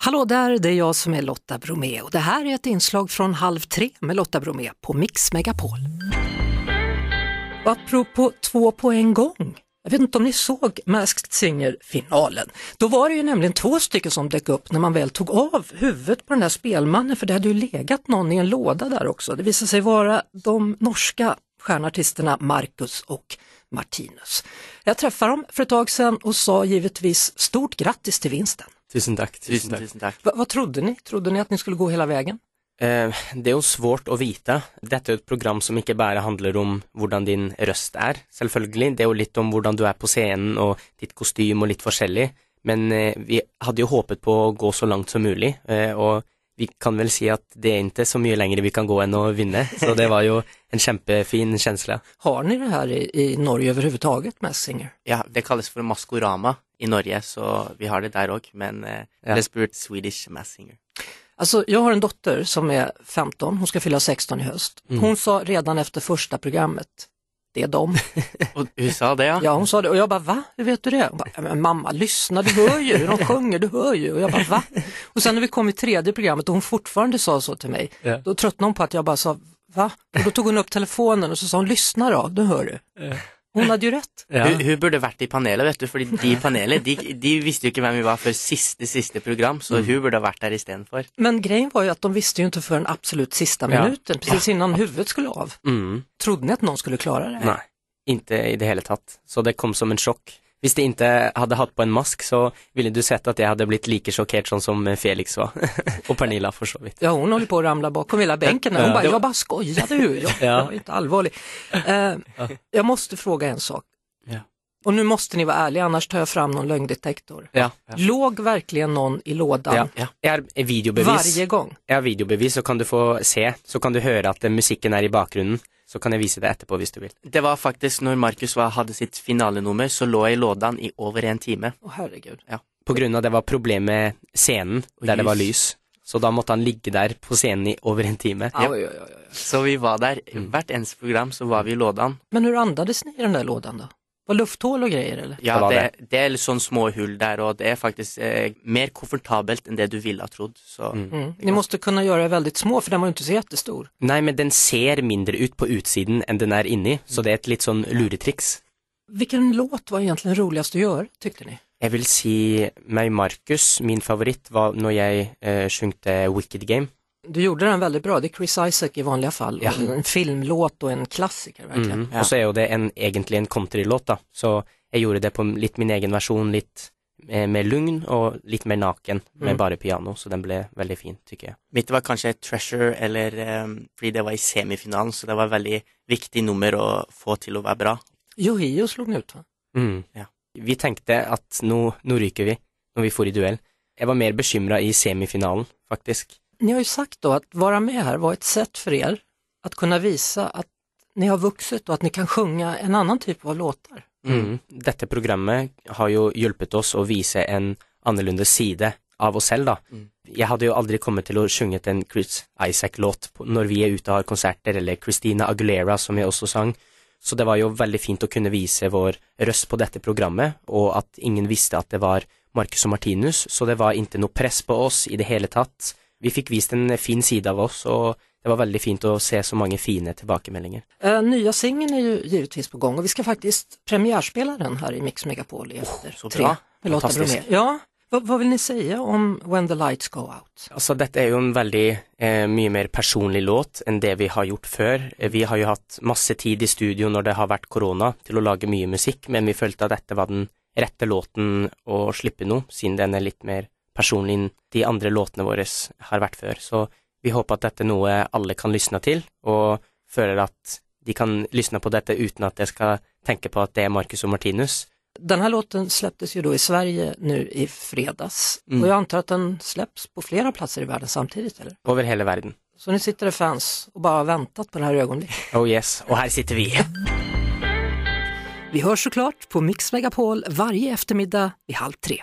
Hallå där, det är jag som är Lotta Bromé och det här är ett inslag från Halv tre med Lotta Bromé på Mix Megapol. Och apropå två på en gång, jag vet inte om ni såg Masked Singer-finalen. Då var det ju nämligen två stycken som dök upp när man väl tog av huvudet på den där spelmannen, för det hade ju legat någon i en låda där också. Det visade sig vara de norska stjärnartisterna Marcus och Martinus. Jag träffade dem för ett tag sedan och sa givetvis stort grattis till vinsten. Tusen takk. Tusen Tusen, takk. tusen takk. Va, vad trodde ni? Trodde ni att ni skulle gå hela vägen? Eh, det er jo svårt å vite. Dette er jo et program som ikke bare handler om hvordan din røst er, selvfølgelig. Det er jo litt om hvordan du er på scenen og ditt kostym og litt forskjellig. Men eh, vi hadde jo håpet på å gå så langt som mulig, eh, og vi kan vel si at det er ikke så mye lenger vi kan gå enn å vinne. Så det var jo en kjempefin kjensle. Har ni det her i, i Norge overhodet, Messinger? Ja, det kalles for Maskorama i Norge, så vi har det der òg, men eh, Ja. det spurt Swedish Messinger. Altså, Alltså, jag har en dotter som er 15, hun skal fylle 16 i höst. Hun sa redan efter første programmet, det är dem. Og hur sa det, ja? Ja, hon sa det och jag bara, va? Hur vet du det? Hon bara, "Ja, men mamma, lyssna, du hör ju hur de sjunger, du hör ju. Och jag bara, va? Och sen när vi kom i tredje programmet och hon fortfarande sa så till mig, Ja. då tröttnade hon på att jag bara sa, va? Och då tog hon upp telefonen och så sa hon, lyssna då, du hör du. Hon jo rødt. Ja. Hun, hun burde vært i panelet, vet du, fordi de i panelet de, de visste jo ikke hvem vi var før siste, siste program, så hun burde ha vært der istedenfor. Men greien var jo at de visste ju inte förrän absolut sista Ja. minuten, precis innan huvudet skulle av. Mm. Trodde ni at noen skulle klare det? Nei, ikke i det hele tatt. Så det kom som en sjokk. Hvis de ikke hadde hatt på en mask, så ville du sett at jeg hadde blitt like sjokkert sånn som Felix var. og Pernilla, for så vidt. Ja, hun holder på å ramle bakom hele benken. Hun Ja. jeg jag bara skojade ju, jag, Ja. jag är inte allvarlig. Eh, jag måste fråga en sak. Ja. Och nu måste ni vara ärliga, annars tar jag fram någon lögndetektor. Ja. Låg verkligen någon i lådan ja. Jeg har videobevis. varje gång? Jeg har videobevis, så kan du få se. Så kan du høre at musikken er i bakgrunnen. Så kan jeg vise det etterpå hvis du vil. Det var faktisk når Markus hadde sitt finalenummer, så lå jeg i lådan i over en time. Å, herregud. På grunn av det var problem med scenen, Og der det var lys. Så da måtte han ligge der på scenen i over en time. Ja. Så vi var der. Hvert eneste program så var vi i lådan. Men hvordan andet det ni i den der lådan då? Var lufthål og greier, eller? Ja, Det det, det er litt sånn små hull der, og det er faktisk eh, mer komfortabelt enn det du ville ha trodd. Så Mm. Ni måtte kunne gjøre det veldig små for den var jo ikke så jättestor. Nei, men den ser mindre ut på utsiden enn den er inni, så det er et litt sånn luretriks. Vilken låt var egentligen roligast å gjøre, tykte ni? Jeg vil si meg Markus, min favoritt var når jeg eh, sjungte Wicked Game. Du gjorde den veldig bra, det er Chris Isaac i vanlige fall. Ja. En filmlåt og en klassiker virkelig. Mm. Ja. Og så er jo det en, egentlig en countrylåt, da. Så jeg gjorde det på litt min egen versjon, litt eh, mer lugn og litt mer naken, med Mm. bare piano, så den ble veldig fin, tykker jeg. mitt var kanskje Treasure, eller um, fordi det var i semifinalen, så det var et veldig viktig nummer å få til å være bra. Yohio slog den ut da. Mm. Ja. Vi tenkte at nå, nå ryker vi, når vi får i duell. Jeg var mer bekymra i semifinalen, faktisk. Ni har ju sagt då att vara med här var ett sätt för er att kunna visa att ni har vuxit och att ni kan sjunga en annan typ av låtar. Mm. Dette programmet har jo hjulpet oss å vise en annerledes side av oss selv, da. Mm. Jeg hadde jo aldri kommet til å sjunget en Chris Isaac-låt når vi er ute og har konserter, eller Christina Aguilera, som jeg også sang. Så det var jo veldig fint å kunne vise vår røst på dette programmet, og at ingen visste at det var Marcus og Martinus, så det var ikke noe press på oss i det hele tatt. Vi fikk vist en fin side av oss, og det var veldig fint å se så mange fine tilbakemeldinger. Uh, nya singeln är ju givetvis på gång och vi skal faktisk premiärspela den här i Mix Megapol i Efter så tre. Fantastisk. Ja, hva, hva, vil ni si om When the Lights Go Out? Altså, dette er jo en veldig eh, mye mer personlig låt enn det vi har gjort før. Eh, Vi har jo hatt masse tid i studio når det har vært korona til å lage mye musikk, men vi følte at dette var den rette låten å slippe nå, siden den er litt mer personlig enn de andre låtene våre har vært før. Så vi håper at dette er noe alle kan lysne til, og føler at de kan lysne på dette uten at jeg skal tenke på at det er Marcus og Martinus. Denne låten släpptes ju då i Sverige nu i fredags Mm. og jeg antar at den släpps på flere plasser i verden samtidig, eller? Over hele verden. Så nå sitter det fans og bare har väntat på det här ögonblicket. Oh yes, og her sitter vi. Vi høres så klart på Mix Megapol varje eftermiddag vid halv tre.